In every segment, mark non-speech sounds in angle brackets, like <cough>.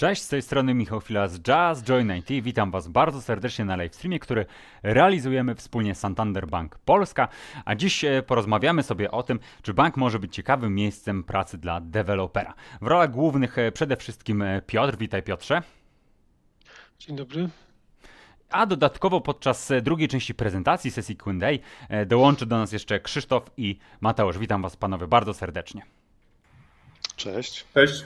Cześć, z tej strony Michał Chwila z Jazz Join IT. Witam Was bardzo serdecznie na livestreamie, który realizujemy wspólnie Santander Bank Polska. A dziś e, porozmawiamy sobie o tym, czy bank może być ciekawym miejscem pracy dla dewelopera. W rolach głównych e, przede wszystkim e, Piotr. Witaj Piotrze. Dzień dobry. A dodatkowo podczas drugiej części prezentacji sesji Q&A dołączy do nas jeszcze Krzysztof i Mateusz. Witam Was panowie bardzo serdecznie. Cześć. Cześć.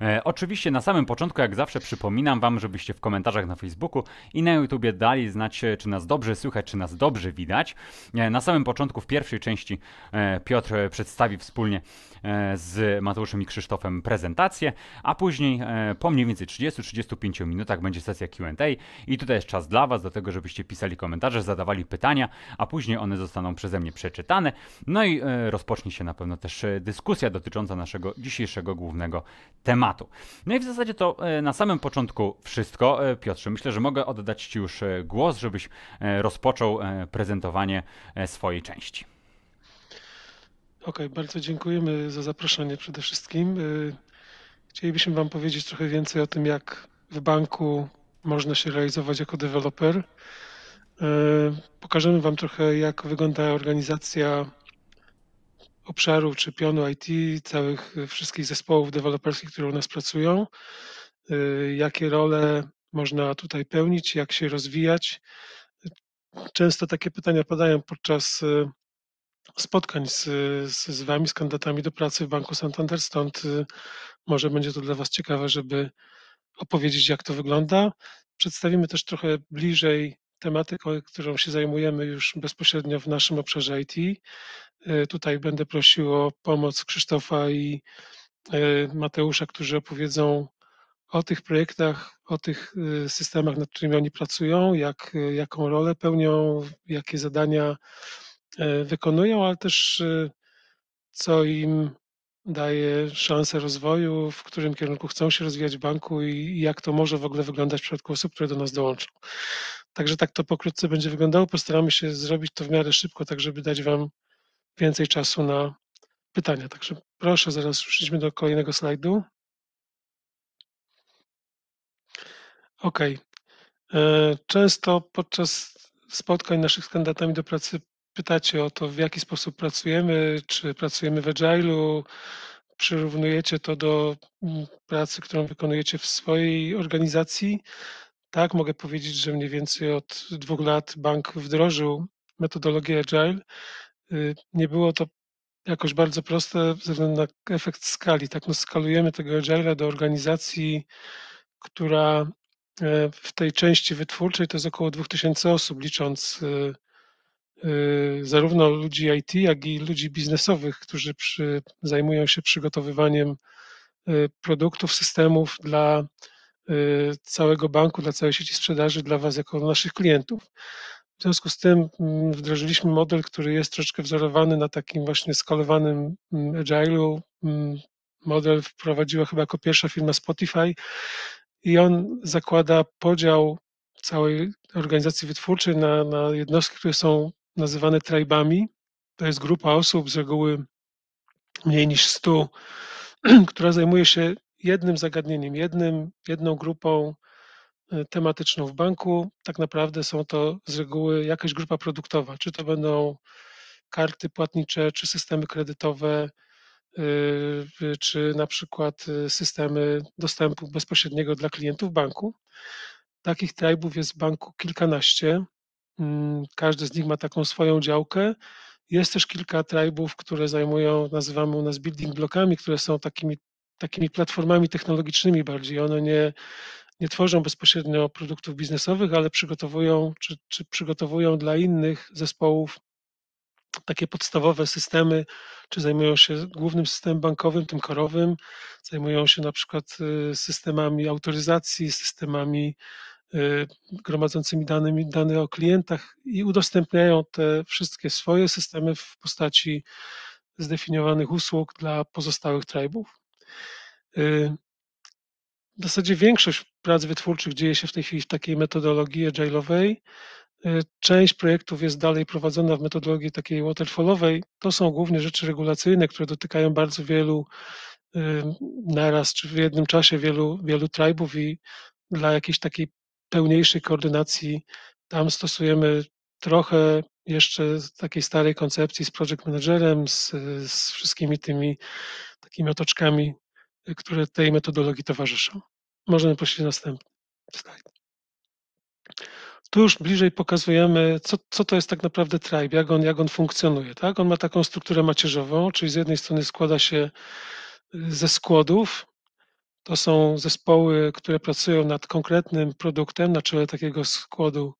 E, oczywiście na samym początku, jak zawsze, przypominam Wam, żebyście w komentarzach na Facebooku i na YouTubie dali znać, e, czy nas dobrze słychać, czy nas dobrze widać. E, na samym początku, w pierwszej części, Piotr przedstawi wspólnie z Mateuszem i Krzysztofem prezentację, a później po mniej więcej 30-35 minutach będzie sesja QA i tutaj jest czas dla Was do tego, żebyście pisali komentarze, zadawali pytania, a później one zostaną przeze mnie przeczytane. No i rozpocznie się na pewno też dyskusja dotycząca naszego dzisiejszego głównego tematu tematu. No i w zasadzie to e, na samym początku wszystko. E, Piotrze, myślę, że mogę oddać Ci już e, głos, żebyś rozpoczął prezentowanie swojej części. Okej, okay, bardzo dziękujemy za zaproszenie przede wszystkim. Chcielibyśmy Wam powiedzieć trochę więcej o tym, jak w banku można się realizować jako deweloper. Pokażemy Wam trochę, jak wygląda organizacja obszaru czy pionu IT, całych y, wszystkich zespołów deweloperskich, które u nas pracują, y, jakie role można tutaj pełnić, jak się rozwijać. Często takie pytania padają podczas y, spotkań z, z, z Wami, z kandydatami do pracy w Banku Santander, stąd może będzie to dla Was ciekawe, żeby opowiedzieć, jak to wygląda. Przedstawimy też trochę bliżej tematykę, którą się zajmujemy już bezpośrednio w naszym obszarze IT. E, tutaj będę prosił o pomoc Krzysztofa i e, Mateusza, którzy opowiedzą o tych projektach, o tych e, systemach, nad którymi oni pracują, jak, jaką rolę pełnią, jakie zadania wykonują, ale też co im daje szansę rozwoju, w którym kierunku chcą się rozwijać w banku i jak to może w ogóle wyglądać w przypadku osób, które do nas dołączą. Także tak to pokrótce będzie wyglądało. Postaramy się zrobić to w miarę szybko, tak żeby dać Wam więcej czasu na pytania. Także proszę, zaraz przejdźmy do kolejnego slajdu. OK. E, często podczas spotkań naszych z kandydatami do pracy pytacie o to, w jaki sposób pracujemy, czy pracujemy w Agile'u, przyrównujecie to do mm, pracy, którą wykonujecie w swojej organizacji. Tak, mogę powiedzieć, że mniej więcej od dwóch lat bank wdrożył metodologię Agile. Y, nie było to jakoś bardzo proste ze względu na efekt skali. Tak, no skalujemy tego Agile do organizacji, która e, w tej części wytwórczej to jest około 2000 osób, licząc y, y, zarówno ludzi IT, jak i ludzi biznesowych, którzy przy, zajmują się przygotowywaniem produktów, systemów dla całego banku, dla całej sieci sprzedaży, dla Was jako naszych klientów. W związku z tym mm, wdrożyliśmy model, który jest troszeczkę wzorowany na takim właśnie skalowanym mm, agile'u. Mm, model wprowadziła chyba jako pierwsza firma Spotify i on zakłada podział całej organizacji wytwórczej na, na jednostki, które są nazywane tribami. To jest grupa osób, z reguły mniej niż 100, <clears throat> która zajmuje się jednym zagadnieniem, jednym, jedną grupą E, tematyczną w banku. Tak naprawdę są to z reguły jakaś grupa produktowa, czy to będą karty płatnicze, czy systemy kredytowe, e, czy na przykład e, systemy dostępu bezpośredniego dla klientów banku. Takich trybów jest w banku kilkanaście. Mm, każdy z nich ma taką swoją działkę. Jest też kilka trybów, które zajmują, nazywamy u nas building blockami, które są takimi, takimi platformami technologicznymi bardziej. One nie, nie tworzą bezpośrednio produktów biznesowych, ale przygotowują, czy, czy przygotowują dla innych zespołów takie podstawowe systemy, czy zajmują się głównym systemem bankowym, tym korowym, zajmują się na przykład y, systemami autoryzacji, systemami y, gromadzącymi dane o klientach i udostępniają te wszystkie swoje systemy w postaci zdefiniowanych usług dla pozostałych tribów. Y, w zasadzie większość prac wytwórczych dzieje się w tej chwili w takiej metodologii agile'owej. Y, część projektów jest dalej prowadzona w metodologii takiej waterfallowej. To są głównie rzeczy regulacyjne, które dotykają bardzo wielu naraz, czy w jednym czasie wielu, wielu tribów i dla jakiejś takiej pełniejszej koordynacji tam stosujemy trochę jeszcze takiej starej koncepcji z project managerem, z, z wszystkimi tymi takimi otoczkami, które tej metodologii towarzyszą. Możemy prosić następny slajd. Tu już bliżej pokazujemy, co, co to jest tak naprawdę tribe, jak on, jak on funkcjonuje. Tak? On ma taką strukturę macierzową, czyli z jednej strony składa się ze składów. To są zespoły, które pracują nad konkretnym produktem. Na czele takiego składu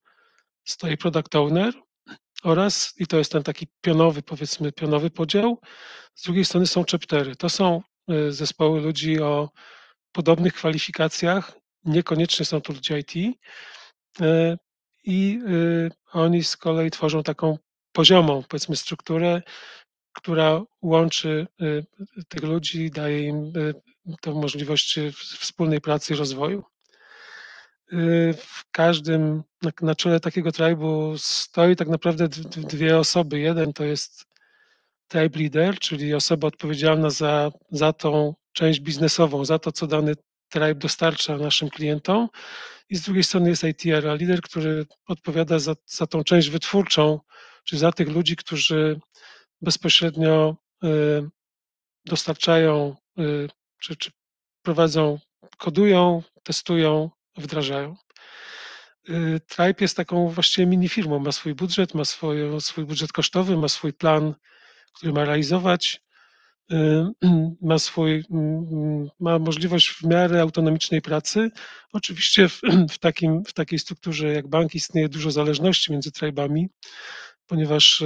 stoi product owner oraz, i to jest ten taki pionowy, powiedzmy, pionowy podział. Z drugiej strony są chaptery. To są y, zespoły ludzi o podobnych kwalifikacjach, niekoniecznie są to ludzie IT. I y, oni z kolei tworzą taką poziomą, powiedzmy, strukturę, która łączy tych ludzi, daje im tę możliwość wspólnej pracy i rozwoju. Y, w każdym, na, czele takiego tribu stoi tak naprawdę dwie osoby. Jeden to jest tribe leader, czyli osoba odpowiedzialna za, za tą część biznesową, za to, co dany tribe dostarcza naszym klientom. I z drugiej strony jest ITR, lider, który odpowiada za, za tą część wytwórczą, czyli za tych ludzi, którzy bezpośrednio y, dostarczają y, czy, czy prowadzą, kodują, testują, wdrażają. Y, Tribe jest taką właściwie mini firmą, ma swój budżet, ma swój, swój budżet kosztowy, ma swój plan, który ma realizować, <clears throat> ma swój, ma możliwość w miarę autonomicznej pracy. Oczywiście w, <clears throat> w, takim, w takiej strukturze jak bank istnieje dużo zależności między tribami, ponieważ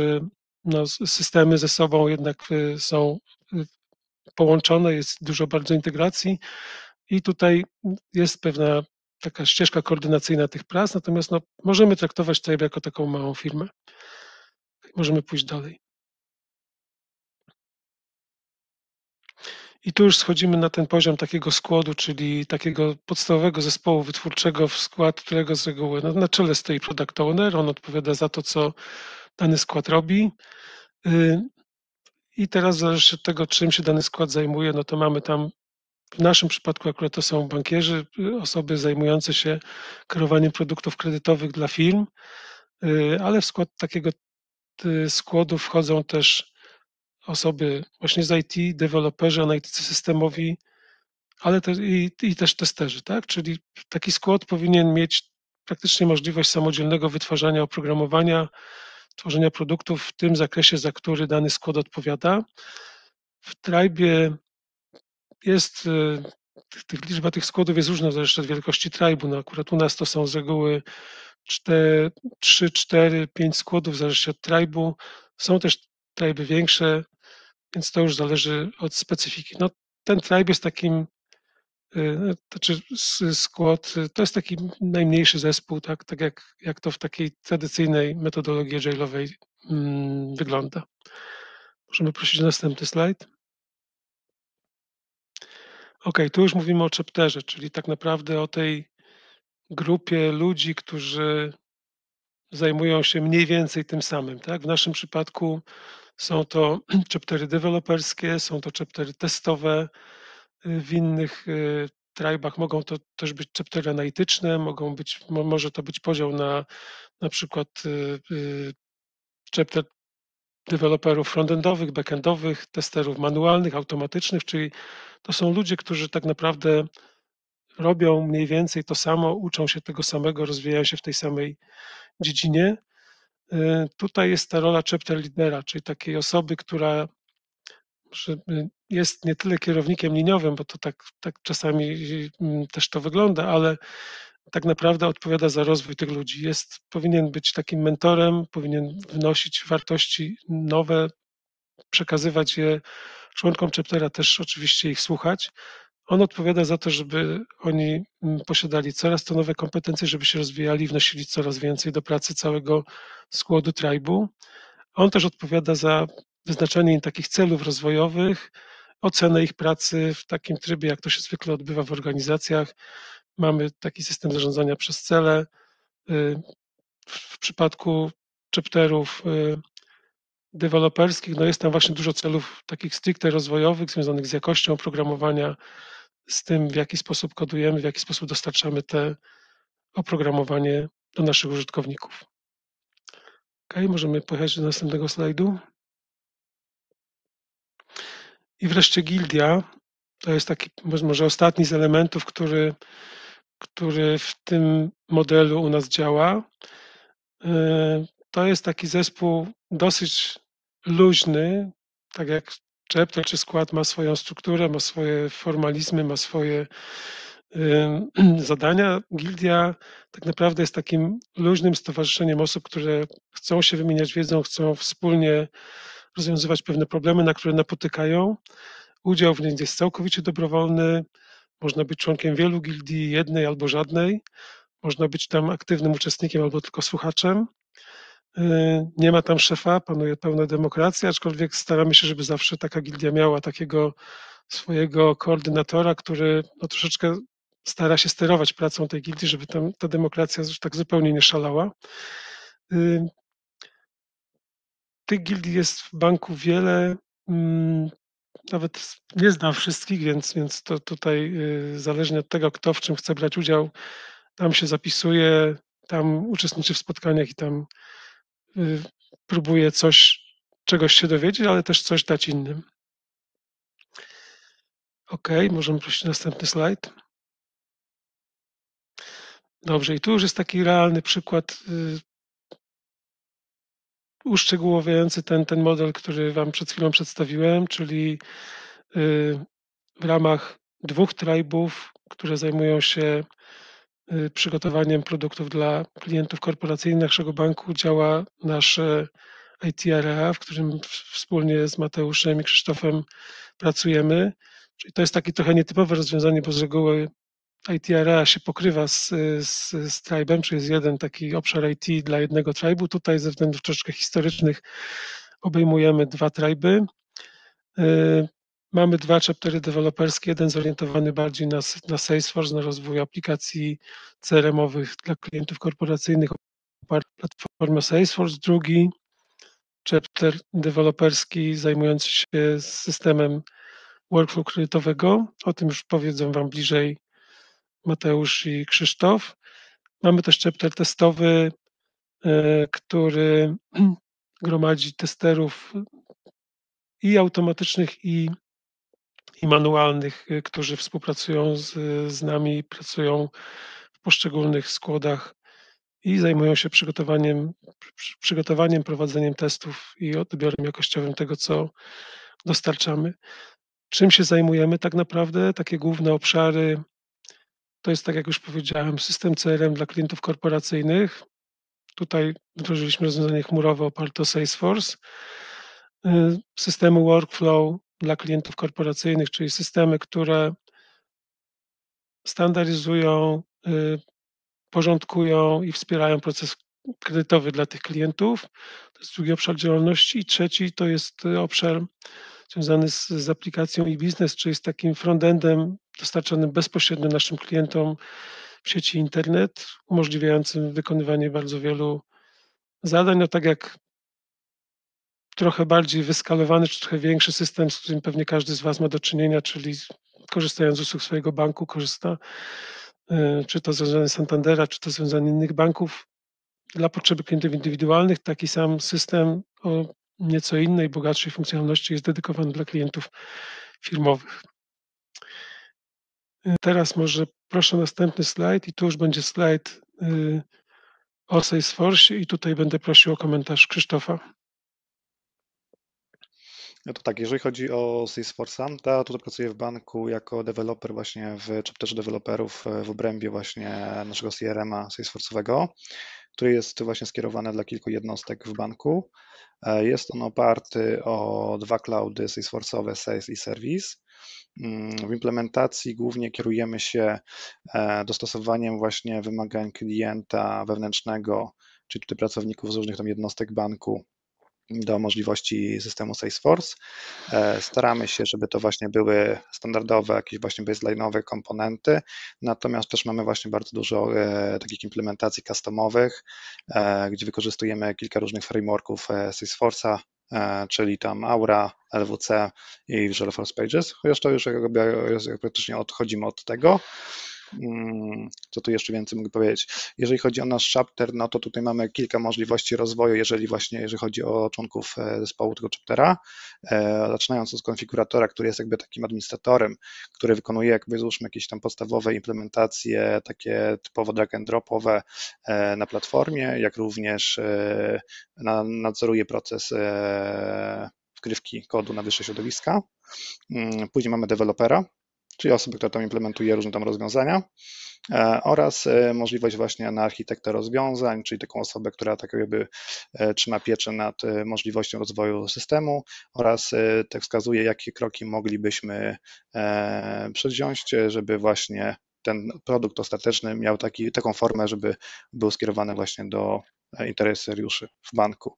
no, systemy ze sobą jednak y, są y, połączone, jest dużo bardzo integracji i tutaj jest pewna taka ścieżka koordynacyjna tych prac, natomiast no, możemy traktować Tribe jako taką małą firmę. Możemy pójść dalej. I tu już schodzimy na ten poziom takiego składu, czyli takiego podstawowego zespołu wytwórczego, w skład którego z reguły no, na czele stoi product owner, on odpowiada za to, co dany skład robi. Y, I teraz zależy od tego, czym się dany skład zajmuje, no to mamy tam w naszym przypadku akurat to są bankierzy, y, osoby zajmujące się kreowaniem produktów kredytowych dla firm, y, ale w skład takiego składu wchodzą też osoby właśnie z IT, deweloperzy, analitycy systemowi, ale te, i, i też testerzy, tak? Czyli taki skład powinien mieć praktycznie możliwość samodzielnego wytwarzania oprogramowania, tworzenia produktów w tym zakresie, za który dany skład odpowiada. W Tribe jest, tych, liczba tych składów jest różna, zależy od wielkości tribu. No akurat u nas to są z reguły 4, 3, 4, 5 składów, zależy od tribu. Są też triby większe, więc to już zależy od specyfiki. No, ten tribe jest takim Y, to czy skład, to jest taki najmniejszy zespół, tak, tak jak, jak to w takiej tradycyjnej metodologii agile'owej mm, wygląda. Możemy prosić o następny slajd. Ok, tu już mówimy o chapterze, czyli tak naprawdę o tej grupie ludzi, którzy zajmują się mniej więcej tym samym. Tak? W naszym przypadku są to <clears throat> chaptery deweloperskie, są to chaptery testowe, w innych y, tribach mogą to też być chaptery analityczne, mogą być, może to być podział na na przykład y, y, chapter deweloperów frontendowych, backendowych, testerów manualnych, automatycznych, czyli to są ludzie, którzy tak naprawdę robią mniej więcej to samo, uczą się tego samego, rozwijają się w tej samej dziedzinie. Tutaj jest ta rola chapter lidera, czyli takiej osoby, która że jest nie tyle kierownikiem liniowym, bo to tak, tak czasami mm, też to wygląda, ale tak naprawdę odpowiada za rozwój tych ludzi. Jest, powinien być takim mentorem, powinien wnosić wartości nowe, przekazywać je członkom chaptera, też oczywiście ich słuchać. On odpowiada za to, żeby oni mm, posiadali coraz to nowe kompetencje, żeby się rozwijali, wnosili coraz więcej do pracy całego składu tribu. On też odpowiada za wyznaczanie im takich celów rozwojowych, ocenę ich pracy w takim trybie, jak to się zwykle odbywa w organizacjach. Mamy taki system zarządzania przez cele. Y, w przypadku chapterów y, deweloperskich, no jest tam właśnie dużo celów takich stricte rozwojowych, związanych z jakością oprogramowania, z tym, w jaki sposób kodujemy, w jaki sposób dostarczamy te oprogramowanie do naszych użytkowników. Ok, możemy pojechać do następnego slajdu. I wreszcie gildia. To jest taki może ostatni z elementów, który, który w tym modelu u nas działa. Yy, to jest taki zespół dosyć luźny, tak jak chapter czy skład ma swoją strukturę, ma swoje formalizmy, ma swoje <clears throat> zadania. Gildia tak naprawdę jest takim luźnym stowarzyszeniem osób, które chcą się wymieniać wiedzą, chcą wspólnie rozwiązywać pewne problemy, na które napotykają. Udział w niej jest całkowicie dobrowolny. Można być członkiem wielu gildii, jednej albo żadnej. Można być tam aktywnym uczestnikiem albo tylko słuchaczem. Y, nie ma tam szefa, panuje pełna demokracja, aczkolwiek staramy się, żeby zawsze taka gildia miała takiego swojego koordynatora, który no, troszeczkę stara się sterować pracą tej gildii, żeby tam ta demokracja tak zupełnie nie szalała. Y, tych gildii jest w banku wiele. Nawet nie znam wszystkich, więc, więc to tutaj y, zależnie od tego, kto w czym chce brać udział, tam się zapisuje, tam uczestniczy w spotkaniach i tam y, próbuje coś, czegoś się dowiedzieć, ale też coś dać innym. OK, możemy prosić następny slajd. Dobrze, i tu już jest taki realny przykład y, uszczegółowiający ten, ten model, który Wam przed chwilą przedstawiłem, czyli y, w ramach dwóch tribów, które zajmują się y, przygotowaniem produktów dla klientów korporacyjnych naszego banku, działa nasze IT area, w którym wspólnie z Mateuszem i Krzysztofem pracujemy. Czyli to jest takie trochę nietypowe rozwiązanie, bo z reguły IT area się pokrywa z, z, z tribe'em, czyli jest jeden taki obszar IT dla jednego tribe'u. Tutaj ze względów troszeczkę historycznych obejmujemy dwa tribe'y. Y, mamy dwa chaptery deweloperskie, jeden zorientowany bardziej na, na Salesforce, na rozwój aplikacji CRM-owych dla klientów korporacyjnych oparty na platformie Salesforce, drugi chapter deweloperski zajmujący się systemem workflow kredytowego. O tym już powiedzą Wam bliżej Mateusz i Krzysztof. Mamy też chapter testowy, e, który <clears throat> gromadzi testerów i automatycznych, i, i manualnych, e, którzy współpracują z, z nami, pracują w poszczególnych składach i zajmują się przygotowaniem, przygotowaniem, prowadzeniem testów i odbiorem jakościowym tego, co dostarczamy. Czym się zajmujemy tak naprawdę? Takie główne obszary to jest, tak jak już powiedziałem, system CRM dla klientów korporacyjnych. Tutaj wdrożyliśmy rozwiązanie chmurowe oparte o Salesforce. Y, systemy workflow dla klientów korporacyjnych, czyli systemy, które standaryzują, y, porządkują i wspierają proces kredytowy dla tych klientów. To jest drugi obszar działalności. I trzeci to jest obszar związany z, z aplikacją e-business, czyli z takim frontendem dostarczanym bezpośrednio naszym klientom w sieci internet, umożliwiającym wykonywanie bardzo wielu zadań. No tak jak trochę bardziej wyskalowany, czy trochę większy system, z którym pewnie każdy z Was ma do czynienia, czyli korzystając z usług swojego banku, korzysta, y, czy to związane z Santandera, czy to związane innych banków. Dla potrzeby klientów indywidualnych taki sam system o nieco innej, bogatszej funkcjonalności jest dedykowany dla klientów firmowych. Y, teraz może proszę następny slajd i tu już będzie slajd y, o Salesforce i tutaj będę prosił o komentarz Krzysztofa. No to tak, jeżeli chodzi o Salesforce'a, to ja tutaj pracuję w banku jako deweloper właśnie w chapterze deweloperów w obrębie właśnie naszego CRM-a Salesforce'owego, który jest właśnie skierowany dla kilku jednostek w banku. E, jest on oparty o dwa cloudy Salesforce'owe, Sales i Service. Mm, w implementacji głównie kierujemy się e, dostosowaniem właśnie wymagań klienta wewnętrznego, czyli tutaj pracowników z różnych tam jednostek banku do możliwości systemu Salesforce. E, staramy się, żeby to właśnie były standardowe, jakieś właśnie baseline'owe komponenty, natomiast też mamy właśnie bardzo dużo e, takich implementacji customowych, e, gdzie wykorzystujemy kilka różnych frameworków Salesforce'a, czyli tam Aura, LWC i Visual Force Pages, chociaż to już jakby, praktycznie odchodzimy od tego. Mm, co tu jeszcze więcej mogę powiedzieć? Jeżeli chodzi o nasz chapter, no to tutaj mamy kilka możliwości rozwoju, jeżeli właśnie, jeżeli chodzi o członków e, zespołu tego chaptera. E, zaczynając od konfiguratora, który jest jakby takim administratorem, który wykonuje jakby załóżmy jakieś tam podstawowe implementacje, takie typowo drag and dropowe e, na platformie, jak również nadzoruje proces wgrywki kodu na wyższe środowiska. Mm, później mamy dewelopera, czyli osoby, która tam implementuje różne tam rozwiązania e, oraz e, możliwość właśnie na architekta rozwiązań, czyli taką osobę, która tak jakby e, trzyma pieczę nad możliwością rozwoju systemu oraz tak wskazuje, jakie kroki moglibyśmy przedziąć, żeby właśnie ten produkt ostateczny miał taki, taką formę, żeby był skierowany właśnie do interesariuszy w banku.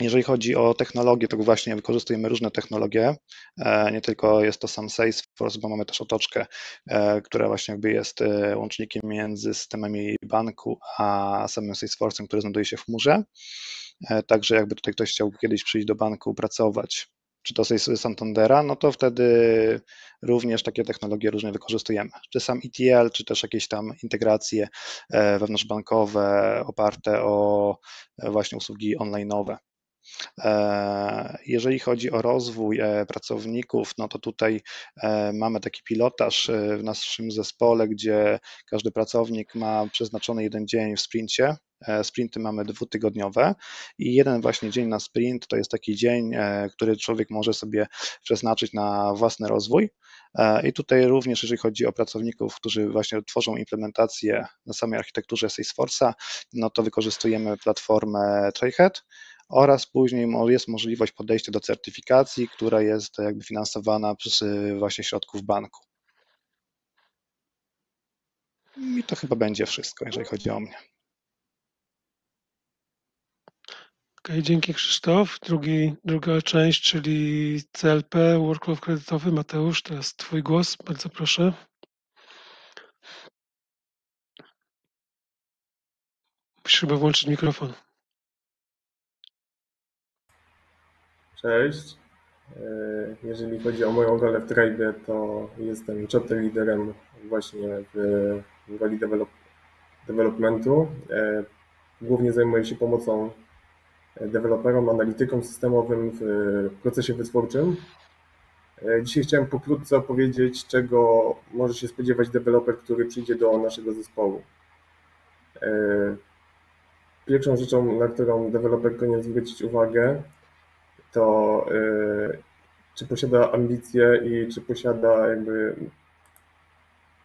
Jeżeli chodzi o technologię, to właśnie wykorzystujemy różne technologie. E, nie tylko jest to sam Salesforce, bo mamy też otoczkę, e, która właśnie jakby jest e, łącznikiem między systemami banku a samym Salesforce'em, który znajduje się w chmurze. Także jakby tutaj ktoś chciał kiedyś przyjść do banku, pracować, czy to z Santandera, no to wtedy również takie technologie różne wykorzystujemy. Czy sam ETL, czy też jakieś tam integracje wewnątrzbankowe oparte o właśnie usługi online'owe. E, jeżeli chodzi o rozwój e, pracowników, no to tutaj e, mamy taki pilotaż w naszym zespole, gdzie każdy pracownik ma przeznaczony jeden dzień w sprincie. Sprinty mamy dwutygodniowe i jeden właśnie dzień na sprint to jest taki dzień, który człowiek może sobie przeznaczyć na własny rozwój. I tutaj również, jeżeli chodzi o pracowników, którzy właśnie tworzą implementację na samej architekturze Salesforce'a, no to wykorzystujemy platformę Trailhead, oraz później jest możliwość podejścia do certyfikacji, która jest jakby finansowana przez y, właśnie środków banku. I to chyba będzie wszystko, jeżeli chodzi o mnie. Okay, dzięki Krzysztof. Drugi, druga część, czyli CLP, workflow kredytowy. Mateusz, teraz Twój głos, bardzo proszę. Musisz chyba włączyć mikrofon. Cześć. E, jeżeli chodzi o moją rolę w Tribe, to jestem chapter liderem właśnie w roli develop, developmentu. E, głównie zajmuję się pomocą deweloperom, analitykom systemowym w procesie wytwórczym. E, dzisiaj chciałem pokrótce opowiedzieć, czego może się spodziewać deweloper, który przyjdzie do naszego zespołu. Pierwszą rzeczą, na którą deweloper powinien zwrócić uwagę, to y, czy posiada ambicje i czy posiada jakby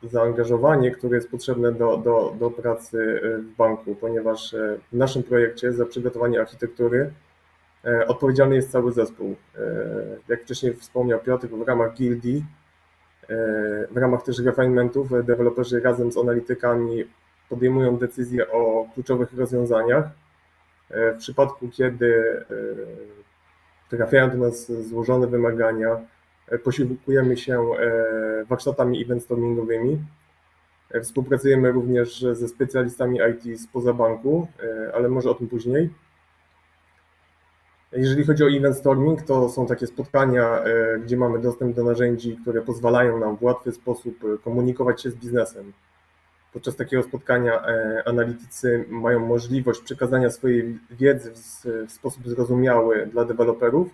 zaangażowanie, które jest potrzebne do, do, do pracy y, w banku, ponieważ y, w naszym projekcie za przygotowanie architektury odpowiedzialny jest cały zespół. Jak wcześniej wspomniał Piotr, w ramach gildii, w ramach też refinementów, deweloperzy razem z analitykami podejmują decyzje o kluczowych rozwiązaniach. W przypadku, kiedy trafiają do nas złożone wymagania, e, posiłkujemy się e, warsztatami eventstormingowymi. E, współpracujemy również ze specjalistami IT spoza banku, ale może o tym później. Jeżeli chodzi o event storming, to są takie spotkania, gdzie mamy dostęp do narzędzi, które pozwalają nam w łatwy sposób komunikować się z biznesem. Podczas takiego spotkania analitycy mają możliwość przekazania swojej wiedzy w sposób zrozumiały dla deweloperów,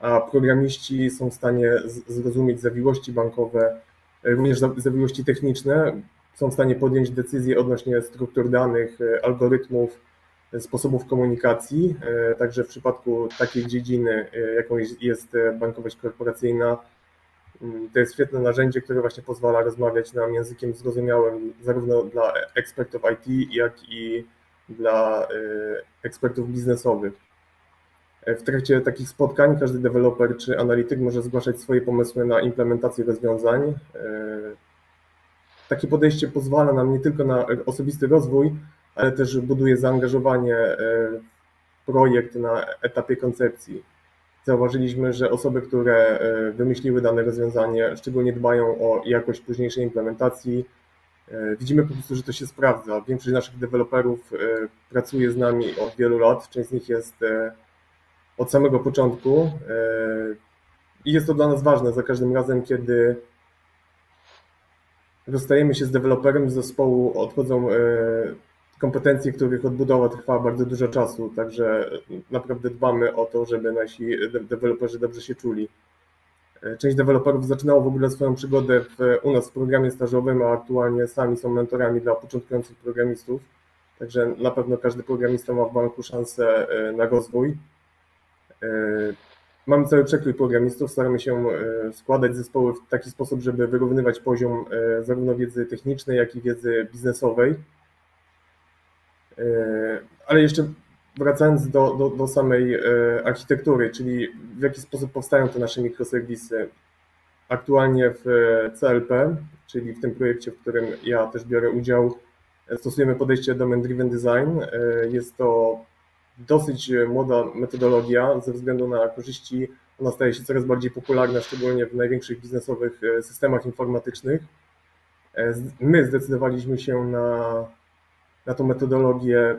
a programiści są w stanie zrozumieć zawiłości bankowe, również zawiłości techniczne, są w stanie podjąć decyzje odnośnie struktur danych, algorytmów, sposobów komunikacji. Także w przypadku takiej dziedziny, jaką jest bankowość korporacyjna, to jest świetne narzędzie, które właśnie pozwala rozmawiać nam językiem zrozumiałym zarówno dla ekspertów IT, jak i dla ekspertów biznesowych. W trakcie takich spotkań każdy deweloper czy analityk może zgłaszać swoje pomysły na implementację rozwiązań. Takie podejście pozwala nam nie tylko na osobisty rozwój, ale też buduje zaangażowanie w projekt na etapie koncepcji. Zauważyliśmy, że osoby, które e, wymyśliły dane rozwiązanie, szczególnie dbają o jakość późniejszej implementacji, E, widzimy po prostu, że to się sprawdza. Większość naszych deweloperów e, pracuje z nami od wielu lat, część z nich jest od samego początku i jest to dla nas ważne. Za każdym razem, kiedy rozstajemy się z deweloperem z zespołu, odchodzą kompetencje, których odbudowa trwa bardzo dużo czasu, także naprawdę dbamy o to, żeby nasi deweloperzy dobrze się czuli. Część deweloperów zaczynało w ogóle swoją przygodę w, u nas w programie stażowym, a aktualnie sami są mentorami dla początkujących programistów. Także na pewno każdy programista ma w banku szansę e, na rozwój. E, mamy cały przekrój programistów, staramy się e, składać zespoły w taki sposób, żeby wyrównywać poziom zarówno wiedzy technicznej, jak i wiedzy biznesowej. Ale jeszcze wracając do, do, do samej e, architektury, czyli w jaki sposób powstają te nasze mikroserwisy. Aktualnie w CLP, czyli w tym projekcie, w którym ja też biorę udział, stosujemy podejście Domain Driven Design. E, jest to dosyć młoda metodologia ze względu na korzyści. Ona staje się coraz bardziej popularna, szczególnie w największych biznesowych e, systemach informatycznych. My zdecydowaliśmy się na, na tą metodologię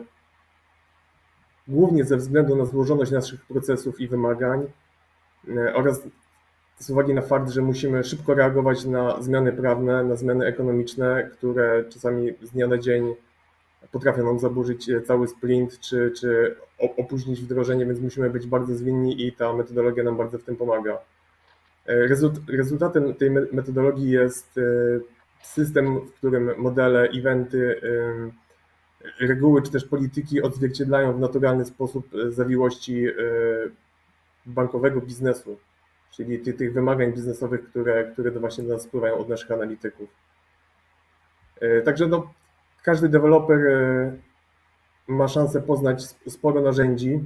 głównie ze względu na złożoność naszych procesów i wymagań e, oraz z uwagi na fakt, że musimy szybko reagować na zmiany prawne, na zmiany ekonomiczne, które czasami z dnia na dzień potrafią nam zaburzyć e, cały sprint czy, czy opóźnić wdrożenie, więc musimy być bardzo zwinni i ta metodologia nam bardzo w tym pomaga. E, rezultatem tej metodologii jest system, w którym modele, eventy, reguły czy też polityki odzwierciedlają w naturalny sposób e, zawiłości e, bankowego biznesu, czyli tych, wymagań biznesowych, które, które właśnie do nas spływają od naszych analityków. E, także no, każdy deweloper ma szansę poznać sporo narzędzi,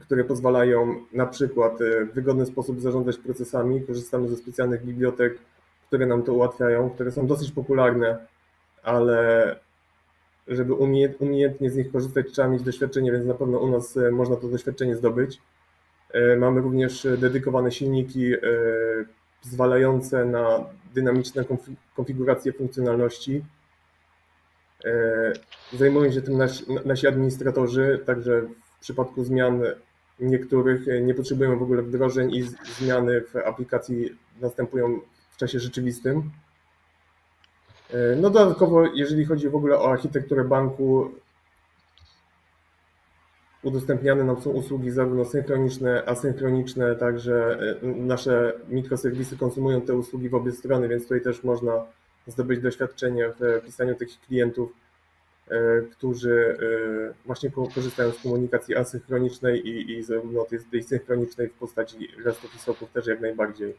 które pozwalają na przykład w wygodny sposób zarządzać procesami. Korzystamy ze specjalnych bibliotek, które nam to ułatwiają, które są dosyć popularne, ale żeby umiejętnie z nich korzystać, trzeba mieć doświadczenie, więc na pewno u nas e, można to doświadczenie zdobyć. E, mamy również dedykowane silniki e, pozwalające na dynamiczne konfiguracje funkcjonalności. Zajmują się tym nasi, nasi administratorzy, także w przypadku zmian niektórych nie potrzebujemy w ogóle wdrożeń i zmiany w aplikacji następują w czasie rzeczywistym. E, no dodatkowo, jeżeli chodzi w ogóle o architekturę banku, udostępniane nam są usługi zarówno synchroniczne, asynchroniczne, także e, nasze mikroserwisy konsumują te usługi w obie strony, więc tutaj też można zdobyć doświadczenie w pisaniu takich klientów, e, którzy właśnie korzystają z komunikacji asynchronicznej i, i zarówno tej, tej synchronicznej w postaci i SOAPów też jak najbardziej.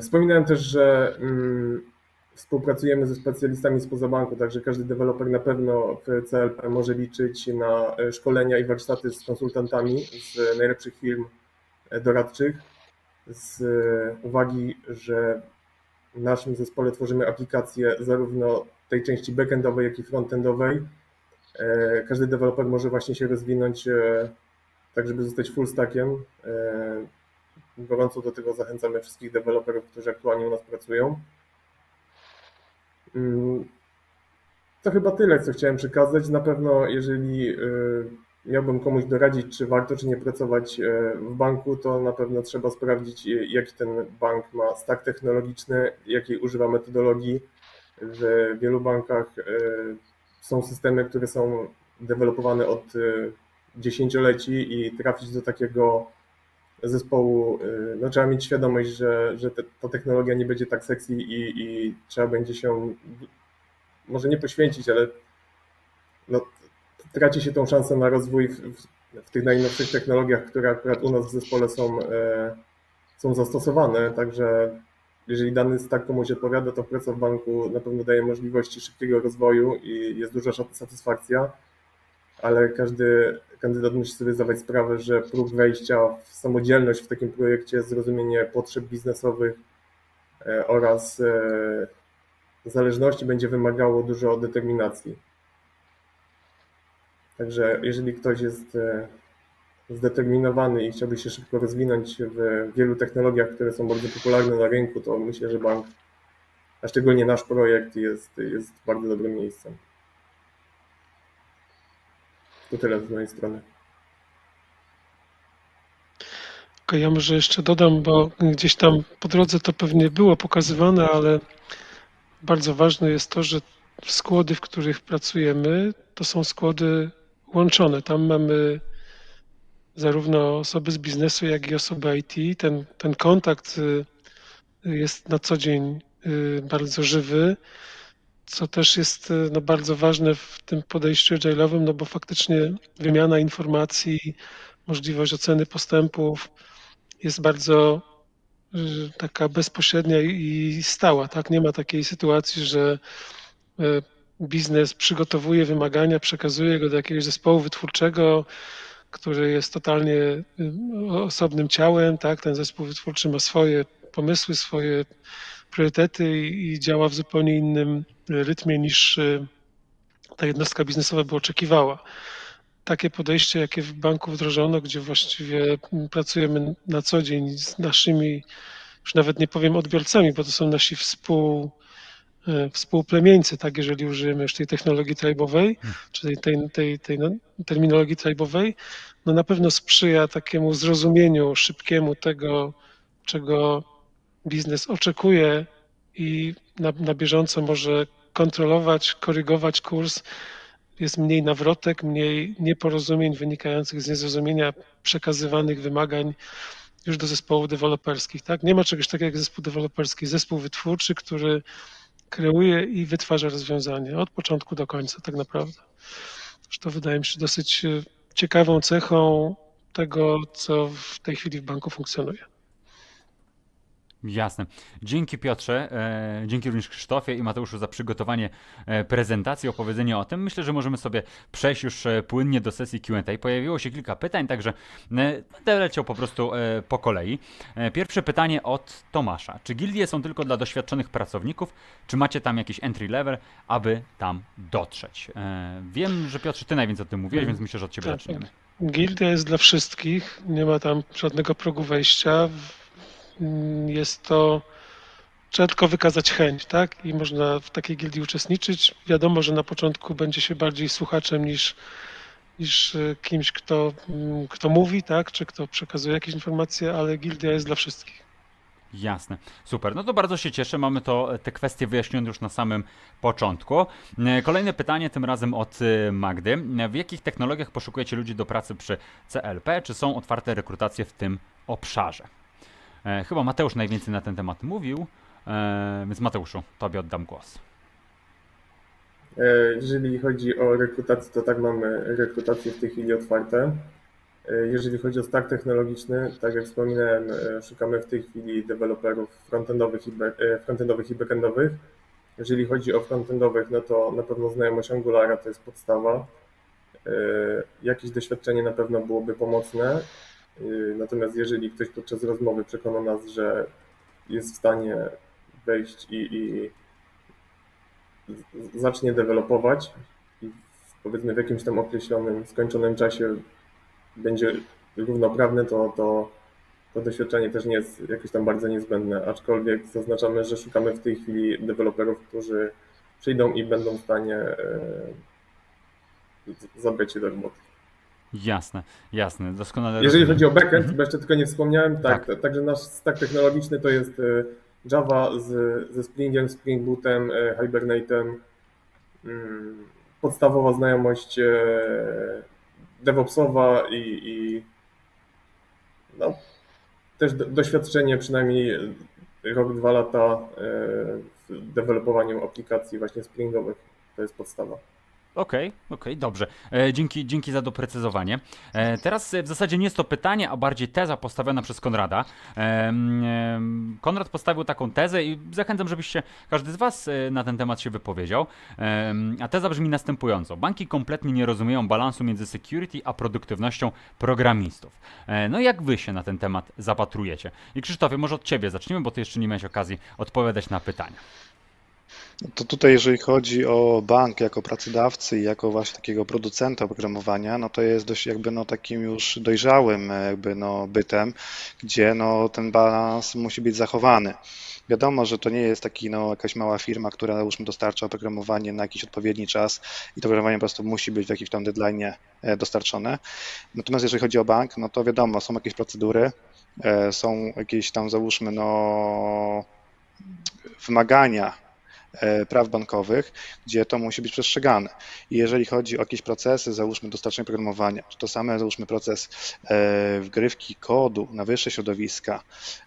Wspominałem też, że mm, Współpracujemy ze specjalistami spoza banku, także każdy deweloper na pewno w CLP może liczyć na e, szkolenia i warsztaty z konsultantami z najlepszych firm e, doradczych. Z uwagi, że w naszym zespole tworzymy aplikacje zarówno tej części backendowej, jak i frontendowej. E, każdy deweloper może właśnie się rozwinąć tak, żeby zostać full stackiem. Gorąco do tego zachęcamy wszystkich deweloperów, którzy aktualnie u nas pracują. Mm, to chyba tyle, co chciałem przekazać. Na pewno, jeżeli y, miałbym komuś doradzić, czy warto, czy nie pracować y, w banku, to na pewno trzeba sprawdzić, jaki ten bank ma stack technologiczny, jakiej używa metodologii. W wielu bankach są systemy, które są dewelopowane od dziesięcioleci i trafić do takiego zespołu, y, no trzeba mieć świadomość, że, że te, ta technologia nie będzie tak sexy i, i trzeba będzie się może nie poświęcić, ale no, traci się tą szansę na rozwój w, w, w, tych najnowszych technologiach, które akurat u nas w zespole są, e, są zastosowane, także jeżeli dany stack komuś odpowiada, to praca w banku na pewno daje możliwości szybkiego rozwoju i jest duża satysfakcja ale każdy kandydat musi sobie zdawać sprawę, że próg wejścia w samodzielność w takim projekcie, zrozumienie potrzeb biznesowych e, oraz e, zależności będzie wymagało dużo determinacji. Także jeżeli ktoś jest e, zdeterminowany i chciałby się szybko rozwinąć w wielu technologiach, które są bardzo popularne na rynku, to myślę, że bank a szczególnie nasz projekt jest, jest bardzo dobrym miejscem. To tyle z mojej strony. Ja może jeszcze dodam, bo gdzieś tam po drodze to pewnie było pokazywane, ale bardzo ważne jest to, że składy, w których pracujemy, to są składy łączone. Tam mamy zarówno osoby z biznesu, jak i osoby IT. Ten, ten kontakt y, jest na co dzień y, bardzo żywy, co też jest y, no, bardzo ważne w tym podejściu agile'owym, no bo faktycznie wymiana informacji, możliwość oceny postępów jest bardzo taka bezpośrednia i stała. Tak? Nie ma takiej sytuacji, że biznes przygotowuje wymagania, przekazuje go do jakiegoś zespołu wytwórczego, który jest totalnie osobnym ciałem, tak? Ten zespół wytwórczy ma swoje pomysły, swoje priorytety i, działa w zupełnie innym rytmie niż y, ta jednostka biznesowa by oczekiwała. Takie podejście, jakie w banku wdrożono, gdzie właściwie pracujemy na co dzień z naszymi, już nawet nie powiem odbiorcami, bo to są nasi współ, E, współplemieńcy, tak, jeżeli użyjemy już tej technologii tribowej, hmm. czy tej, tej, tej no, terminologii tribowej, no na pewno sprzyja takiemu zrozumieniu szybkiemu tego, czego biznes oczekuje i na, na bieżąco może kontrolować, korygować kurs. Jest mniej nawrotek, mniej nieporozumień wynikających z niezrozumienia przekazywanych wymagań już do zespołów deweloperskich. Tak? Nie ma czegoś takiego jak zespół deweloperski, zespół wytwórczy, który kreuje i wytwarza rozwiązanie od początku do końca, tak naprawdę. To wydaje mi się dosyć e, ciekawą cechą tego, co w tej chwili w banku funkcjonuje. Jasne. Dzięki Piotrze, e, dzięki również Krzysztofie i Mateuszu za przygotowanie e, prezentacji, opowiedzenie o tym. Myślę, że możemy sobie przejść już e, płynnie do sesji Q&A. Pojawiło się kilka pytań, także e, będę leciał po prostu e, po kolei. E, pierwsze pytanie od Tomasza. Czy gildie są tylko dla doświadczonych pracowników, czy macie tam jakiś entry level, aby tam dotrzeć? wiem, że Piotrze, ty najwięcej o tym mówiłeś, więc myślę, że od ciebie tak, zaczniemy. Gildia jest dla wszystkich, nie ma tam żadnego progu wejścia jest to, trzeba tylko wykazać chęć, tak? I można w takiej gildii uczestniczyć. Wiadomo, że na początku będzie się bardziej słuchaczem niż, niż e, kimś, kto, mm, kto mówi, tak? Czy kto przekazuje jakieś informacje, ale gildia jest dla wszystkich. Jasne, super. No to bardzo się cieszę. Mamy to, te kwestie wyjaśnione już na samym początku. E, kolejne pytanie, tym razem od e, Magdy. W jakich technologiach poszukujecie ludzi do pracy przy CLP? Czy są otwarte rekrutacje w tym obszarze? E, chyba Mateusz najwięcej na ten temat mówił, e, więc Mateuszu, tobie oddam głos. E, jeżeli chodzi o rekrutację, to tak mamy rekrutację w tej chwili otwarte. Jeżeli chodzi o stack technologiczny, tak jak wspominałem, szukamy w tej chwili deweloperów frontendowych i, frontendowych i backendowych. Jeżeli chodzi o frontendowych, no to na pewno znajomość Angulara to jest podstawa. Jakieś doświadczenie na pewno byłoby pomocne. Y, natomiast jeżeli ktoś podczas rozmowy przekona nas, że jest w stanie wejść i, i zacznie dewelopować i powiedzmy w jakimś tam określonym, skończonym czasie będzie równoprawny, to, to to doświadczenie też nie jest jakieś tam bardzo niezbędne, aczkolwiek zaznaczamy, że szukamy w tej chwili deweloperów, którzy przyjdą i będą w stanie e, zabrać się do roboty. Jasne, jasne, doskonale. Jeżeli rozumiem. chodzi o backend, mhm. bo jeszcze tylko nie wspomniałem, tak, tak. także nasz stack technologiczny to jest e, Java z, ze Springiem, Spring Bootem, e, Hibernate'em, mm, podstawowa znajomość e, DevOpsowa i, i no, też doświadczenie przynajmniej rok, dwa lata w dewelopowaniu aplikacji właśnie springowych. To jest podstawa. Okej, okay, okej, okay, dobrze. E, dzięki, dzięki za doprecyzowanie. E, teraz e, w zasadzie nie jest to pytanie, a bardziej teza postawiona przez Konrada. E, e, Konrad postawił taką tezę i zachęcam, żebyście każdy z Was e, na ten temat się wypowiedział. a teza brzmi następująco. Banki kompletnie nie rozumieją balansu między security a produktywnością programistów. no jak Wy się na ten temat zapatrujecie? I Krzysztofie, może od Ciebie zacznijmy, bo Ty jeszcze nie miałeś okazji odpowiadać na pytania. To tutaj, jeżeli chodzi o bank jako pracodawcy i jako właśnie takiego producenta oprogramowania, no to jest dość jakby no takim już dojrzałym jakby no bytem, gdzie no ten balans musi być zachowany. Wiadomo, że to nie jest taki, no, jakaś mała firma, która załóżmy dostarcza oprogramowanie na jakiś odpowiedni czas i to oprogramowanie po prostu musi być w jakimś tam deadline dostarczone. Natomiast jeżeli chodzi o bank, no to wiadomo, są jakieś procedury, są jakieś tam załóżmy, no, wymagania E, praw bankowych, gdzie to musi być przestrzegane. I jeżeli chodzi o jakieś procesy, załóżmy dostarczenie programowania, czy to same załóżmy proces e, wgrywki kodu na wyższe środowiska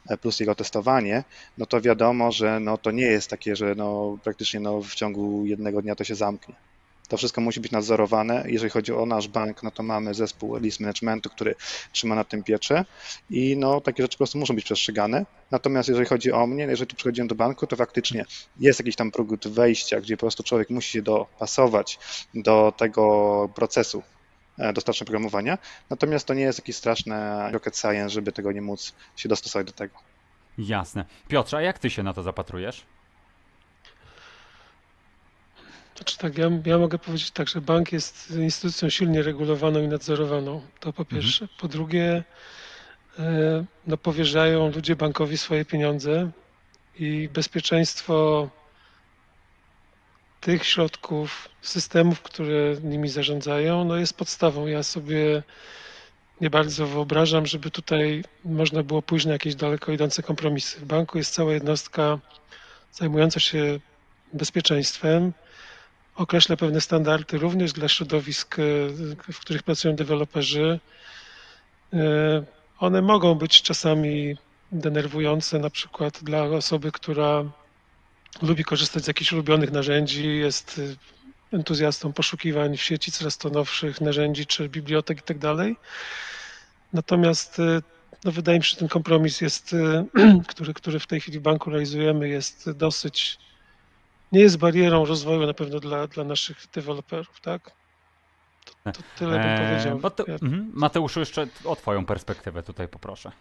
e, plus jego testowanie, no to wiadomo, że no to nie jest takie, że no praktycznie no w ciągu jednego dnia to się zamknie. To wszystko musi być nadzorowane. Jeżeli chodzi o nasz bank, no to mamy zespół list managementu, który trzyma nad tym pieczę i no takie rzeczy po prostu muszą być przestrzegane. Natomiast jeżeli chodzi o mnie, jeżeli tu przychodziłem do banku, to faktycznie jest jakiś tam próg wejścia, gdzie po prostu człowiek musi się dopasować do tego procesu e, dostarczenia programowania. Natomiast to nie jest jakieś straszne rocket science, żeby tego nie móc się dostosować do tego. Jasne. Piotrze, a jak ty się na to zapatrujesz? Znaczy tak, ja, ja mogę powiedzieć tak, że bank jest instytucją silnie regulowaną i nadzorowaną. To po mhm. pierwsze. Mhm. Po drugie, e, no, powierzają ludzie bankowi swoje pieniądze i bezpieczeństwo tych środków, systemów, które nimi zarządzają, no jest podstawą. Ja sobie nie bardzo wyobrażam, żeby tutaj można było pójść na jakieś daleko idące kompromisy. W banku jest cała jednostka zajmująca się bezpieczeństwem, określa pewne standardy również dla środowisk, e, w których pracują deweloperzy. E, one mogą być czasami denerwujące, na przykład dla osoby, która lubi korzystać z jakichś ulubionych narzędzi, jest e, entuzjastą poszukiwań w sieci coraz to nowszych narzędzi czy bibliotek i tak. Natomiast no wydaje mi się, że ten kompromis jest, <clears throat> który, który w tej chwili w banku realizujemy, jest dosyć nie jest barierą rozwoju na pewno dla, dla naszych deweloperów, tak? To, to tyle bym eee, powiedział. Mate mhm. Mateuszu, jeszcze o Twoją perspektywę tutaj poproszę.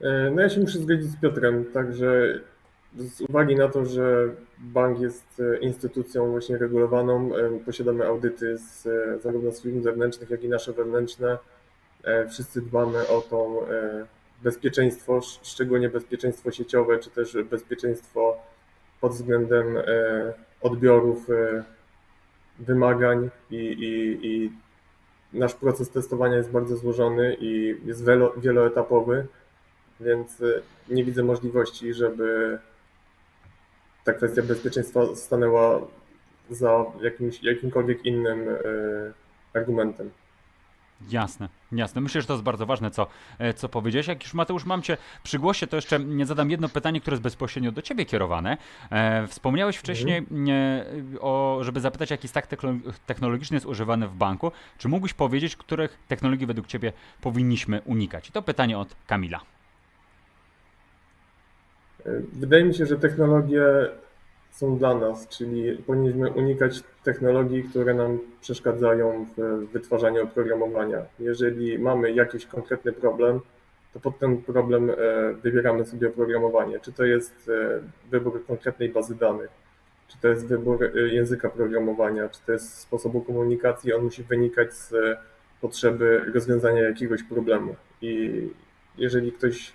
E, no ja się muszę zgodzić z Piotrem, także z uwagi na to, że bank jest e, instytucją właśnie regulowaną, e, posiadamy audyty z, zarówno z firm zewnętrznych, jak i nasze wewnętrzne. Wszyscy dbamy o to bezpieczeństwo, szczególnie bezpieczeństwo sieciowe, czy też bezpieczeństwo pod względem e, odbiorów e, wymagań i, i, i nasz proces testowania jest bardzo złożony i jest wieloetapowy, więc e, nie widzę możliwości, żeby ta kwestia bezpieczeństwa stanęła za jakimś, jakimkolwiek innym argumentem. Jasne, jasne. Myślę, że to jest bardzo ważne, co, e, co powiedziałeś. Jak już Mateusz mam Cię przy głosie, to jeszcze zadam jedno pytanie, które jest bezpośrednio do Ciebie kierowane. E, wspomniałeś wcześniej, mhm. e, o, żeby zapytać, jaki stack technologiczny jest używany w banku. Czy mógłbyś powiedzieć, których technologii według Ciebie powinniśmy unikać? I to pytanie od Kamila. Wydaje mi się, że technologie są dla nas, czyli powinniśmy unikać technologii, które nam przeszkadzają w wytwarzaniu oprogramowania. Jeżeli mamy jakiś konkretny problem, to pod ten problem e, wybieramy sobie oprogramowanie. Czy to jest e, wybór konkretnej bazy danych, czy to jest wybór e, języka programowania, czy to jest sposobu komunikacji, on musi wynikać z potrzeby rozwiązania jakiegoś problemu. I jeżeli ktoś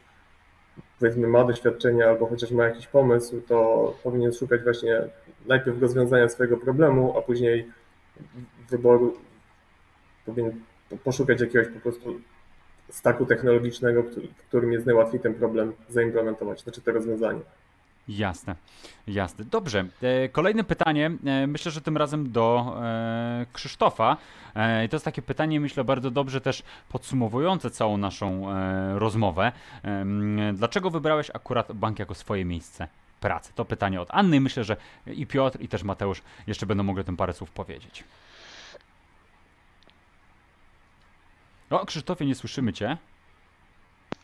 powiedzmy ma doświadczenie albo chociaż ma jakiś pomysł, to powinien szukać właśnie najpierw rozwiązania swojego problemu, a później wyboru powinien poszukać jakiegoś po prostu staku technologicznego, w którym jest najłatwiej ten problem zaimplementować, znaczy to rozwiązanie. Jasne, jasne. Dobrze. E, kolejne pytanie, e, myślę, że tym razem do e, Krzysztofa. I to jest takie pytanie, myślę, bardzo dobrze też podsumowujące całą naszą rozmowę. Dlaczego wybrałeś akurat bank jako swoje miejsce pracy? To pytanie od Anny. Myślę, że i Piotr, i też Mateusz jeszcze będą mogli tym parę słów powiedzieć. O, Krzysztofie, nie słyszymy Cię.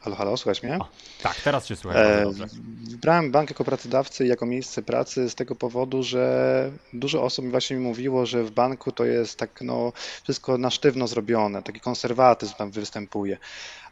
Halo, halo, słychać mnie? O, tak, teraz się słychać. E, wybrałem bank jako pracodawcy i jako miejsce pracy z tego powodu, że dużo osób właśnie mi mówiło, że w banku to jest tak no, wszystko na sztywno zrobione, taki konserwatyzm tam występuje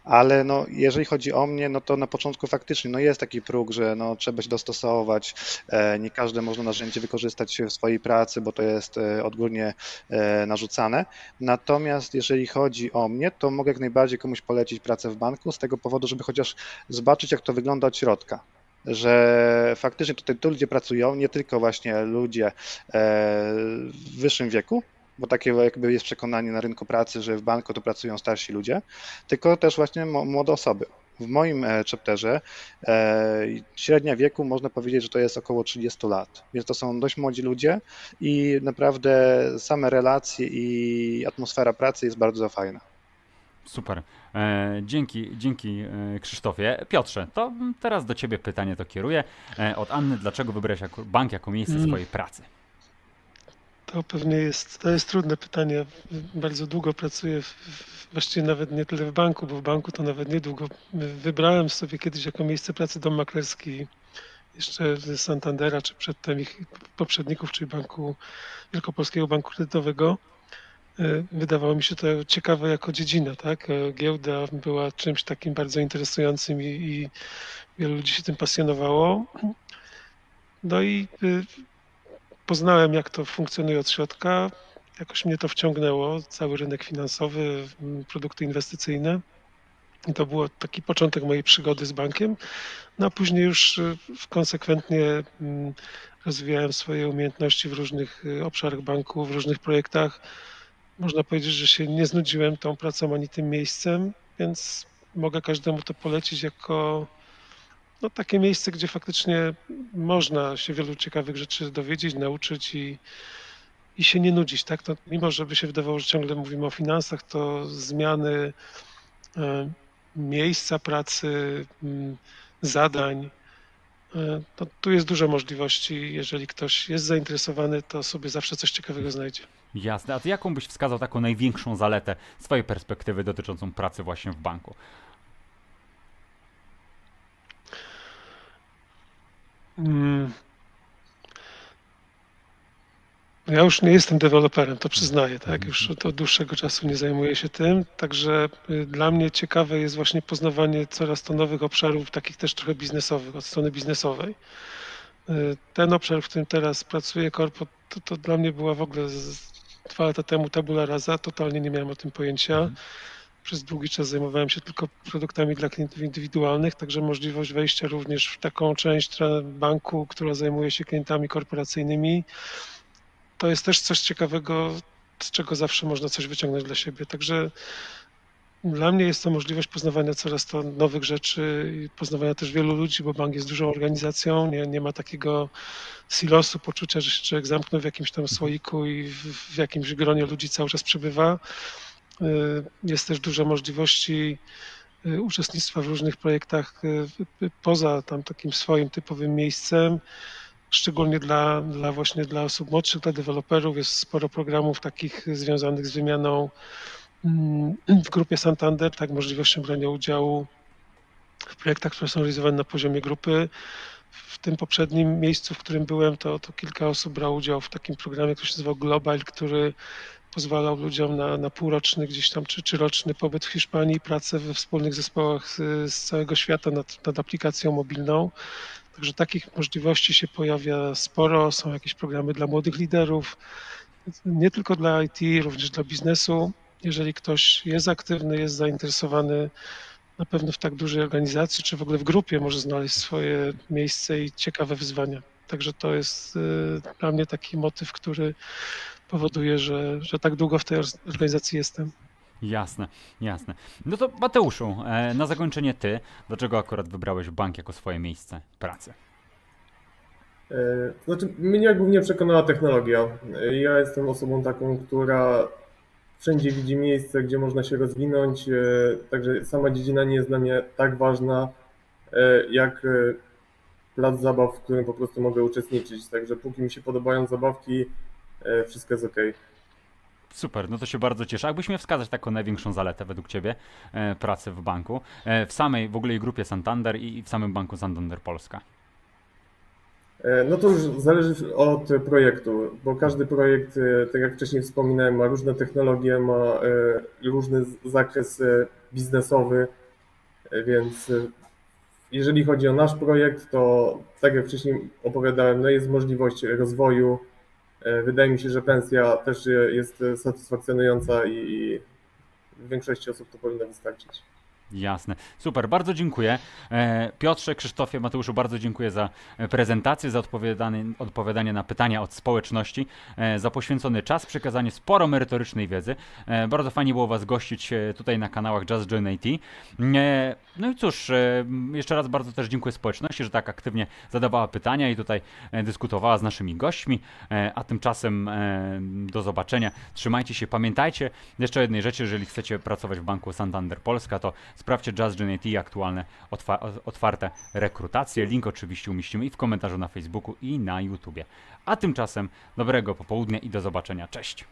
ale no, jeżeli chodzi o mnie, no to na początku faktycznie no jest taki próg, że no, trzeba się dostosować, e, nie każde można narzędzie wykorzystać w swojej pracy, bo to jest e, odgórnie e, narzucane. Natomiast jeżeli chodzi o mnie, to mogę jak najbardziej komuś polecić pracę w banku z tego powodu, żeby chociaż zobaczyć, jak to wygląda od środka że faktycznie tutaj tu ludzie pracują, nie tylko właśnie ludzie w wyższym wieku, bo takie jakby jest przekonanie na rynku pracy, że w banku to pracują starsi ludzie, tylko też właśnie młode osoby. W moim e, chapterze e, średnia wieku można powiedzieć, że to jest około 30 lat, więc to są dość młodzi ludzie i naprawdę same relacje i atmosfera pracy jest bardzo fajna. Super. E, dzięki, dzięki Krzysztofie. Piotrze, to teraz do Ciebie pytanie to kieruję. Od Anny, dlaczego wybrałeś bank jako miejsce mm. swojej pracy? To pewnie jest, to jest trudne pytanie. Bardzo długo pracuję, w, właściwie nawet nie tyle w banku, bo w banku to nawet niedługo. Wybrałem sobie kiedyś jako miejsce pracy dom maklerski jeszcze z Santandera, czy przedtem ich poprzedników, czyli Banku Wielkopolskiego Banku Kredytowego. E, wydawało mi się to ciekawe jako dziedzina, tak? E, giełda była czymś takim bardzo interesującym i, i wielu ludzi się tym pasjonowało. No i y, poznałem, jak to funkcjonuje od środka. Jakoś mnie to wciągnęło, cały rynek finansowy, produkty inwestycyjne. I to był taki początek mojej przygody z bankiem. No a później już y, konsekwentnie rozwijałem swoje umiejętności w różnych y, obszarach banku, w różnych projektach można powiedzieć, że się nie znudziłem tą pracą ani tym miejscem, więc mogę każdemu to polecić jako no, takie miejsce, gdzie faktycznie można się wielu ciekawych rzeczy dowiedzieć, nauczyć i, i się nie nudzić. Tak? To, mimo, żeby się wydawało, że ciągle mówimy o finansach, to zmiany e, miejsca pracy, zadań, e, to tu jest dużo możliwości. Jeżeli ktoś jest zainteresowany, to sobie zawsze coś ciekawego znajdzie. Jasne. A ty jaką byś wskazał taką największą zaletę swojej perspektywy dotyczącą pracy właśnie w banku? Hmm. Ja już nie jestem deweloperem, to przyznaję, tak? Już od dłuższego czasu nie zajmuję się tym, także y, dla mnie ciekawe jest właśnie poznawanie coraz to nowych obszarów, takich też trochę biznesowych, od strony biznesowej. Y, ten obszar, w którym teraz pracuję, korpo, to, to dla mnie była w ogóle dwa lata temu tabula rasa, totalnie nie miałem o tym pojęcia. Przez długi czas zajmowałem się tylko produktami dla klientów indywidualnych, także możliwość wejścia również w taką część banku, która zajmuje się klientami korporacyjnymi, to jest też coś ciekawego, z czego zawsze można coś wyciągnąć dla siebie. Także dla mnie jest to możliwość poznawania coraz to nowych rzeczy i poznawania też wielu ludzi, bo bank jest dużą organizacją, nie, nie ma takiego silosu, poczucia, że się człowiek zamknął w jakimś tam słoiku i w, w jakimś gronie ludzi cały czas przebywa. Y, jest też dużo możliwości y, uczestnictwa w różnych projektach y, poza tam takim swoim typowym miejscem. Szczególnie dla, dla właśnie dla osób młodszych, dla deweloperów jest sporo programów takich związanych z wymianą mm, w grupie Santander, tak możliwością brania udziału w projektach, które są realizowane na poziomie grupy, w tym poprzednim miejscu, w którym byłem, to, to kilka osób brało udział w takim programie, który się nazywał Global, który pozwalał ludziom na, na półroczny gdzieś tam czy, czy roczny pobyt w Hiszpanii, pracę we wspólnych zespołach z, z całego świata nad, nad aplikacją mobilną. Także takich możliwości się pojawia sporo. Są jakieś programy dla młodych liderów, nie tylko dla IT, również dla biznesu. Jeżeli ktoś jest aktywny, jest zainteresowany na pewno w tak dużej organizacji, czy w ogóle w grupie może znaleźć swoje miejsce i ciekawe wyzwania. Także to jest y, dla mnie taki motyw, który powoduje, że, że tak długo w tej organizacji jestem. Jasne, jasne. No to Mateuszu, e, na zakończenie ty, dlaczego akurat wybrałeś bank jako swoje miejsce pracy? E, znaczy, mnie głównie przekonała technologia. Ja jestem osobą taką, która wszędzie widzi miejsce, gdzie można się rozwinąć, e, także sama dziedzina nie jest dla mnie tak ważna, e, jak e, plac zabaw, w którym po prostu mogę uczestniczyć. Także póki mi się podobają zabawki, wszystko jest ok. Super, no to się bardzo cieszę. Jakbyś miał wskazać taką największą zaletę według Ciebie pracy w banku, w samej w ogóle grupie Santander i w samym banku Santander Polska? E, no to już zależy od projektu, bo każdy projekt, e, tak jak wcześniej wspominałem, ma różne technologie, ma e, różny zakres biznesowy, więc jeżeli chodzi o nasz projekt, to tak jak wcześniej opowiadałem, no jest możliwość rozwoju. Wydaje mi się, że pensja też jest satysfakcjonująca i większości osób to powinno wystarczyć. Jasne. Super, bardzo dziękuję. E, Piotrze, Krzysztofie, Mateuszu, bardzo dziękuję za e, prezentację, za odpowiadanie, odpowiadanie na pytania od społeczności, e, za poświęcony czas, przekazanie sporo merytorycznej wiedzy. Bardzo fajnie było Was gościć tutaj na kanałach Just Join IT. No i cóż, jeszcze raz bardzo też dziękuję społeczności, że tak aktywnie zadawała pytania i tutaj dyskutowała z naszymi gośćmi. A tymczasem do zobaczenia. Trzymajcie się, pamiętajcie jeszcze o jednej rzeczy, jeżeli chcecie pracować w Banku Santander Polska, to sprawdźcie IT, aktualne otwa- otwarte rekrutacje. Link oczywiście umieścimy i w komentarzu na Facebooku i na YouTubie. A tymczasem dobrego popołudnia i do zobaczenia. Cześć!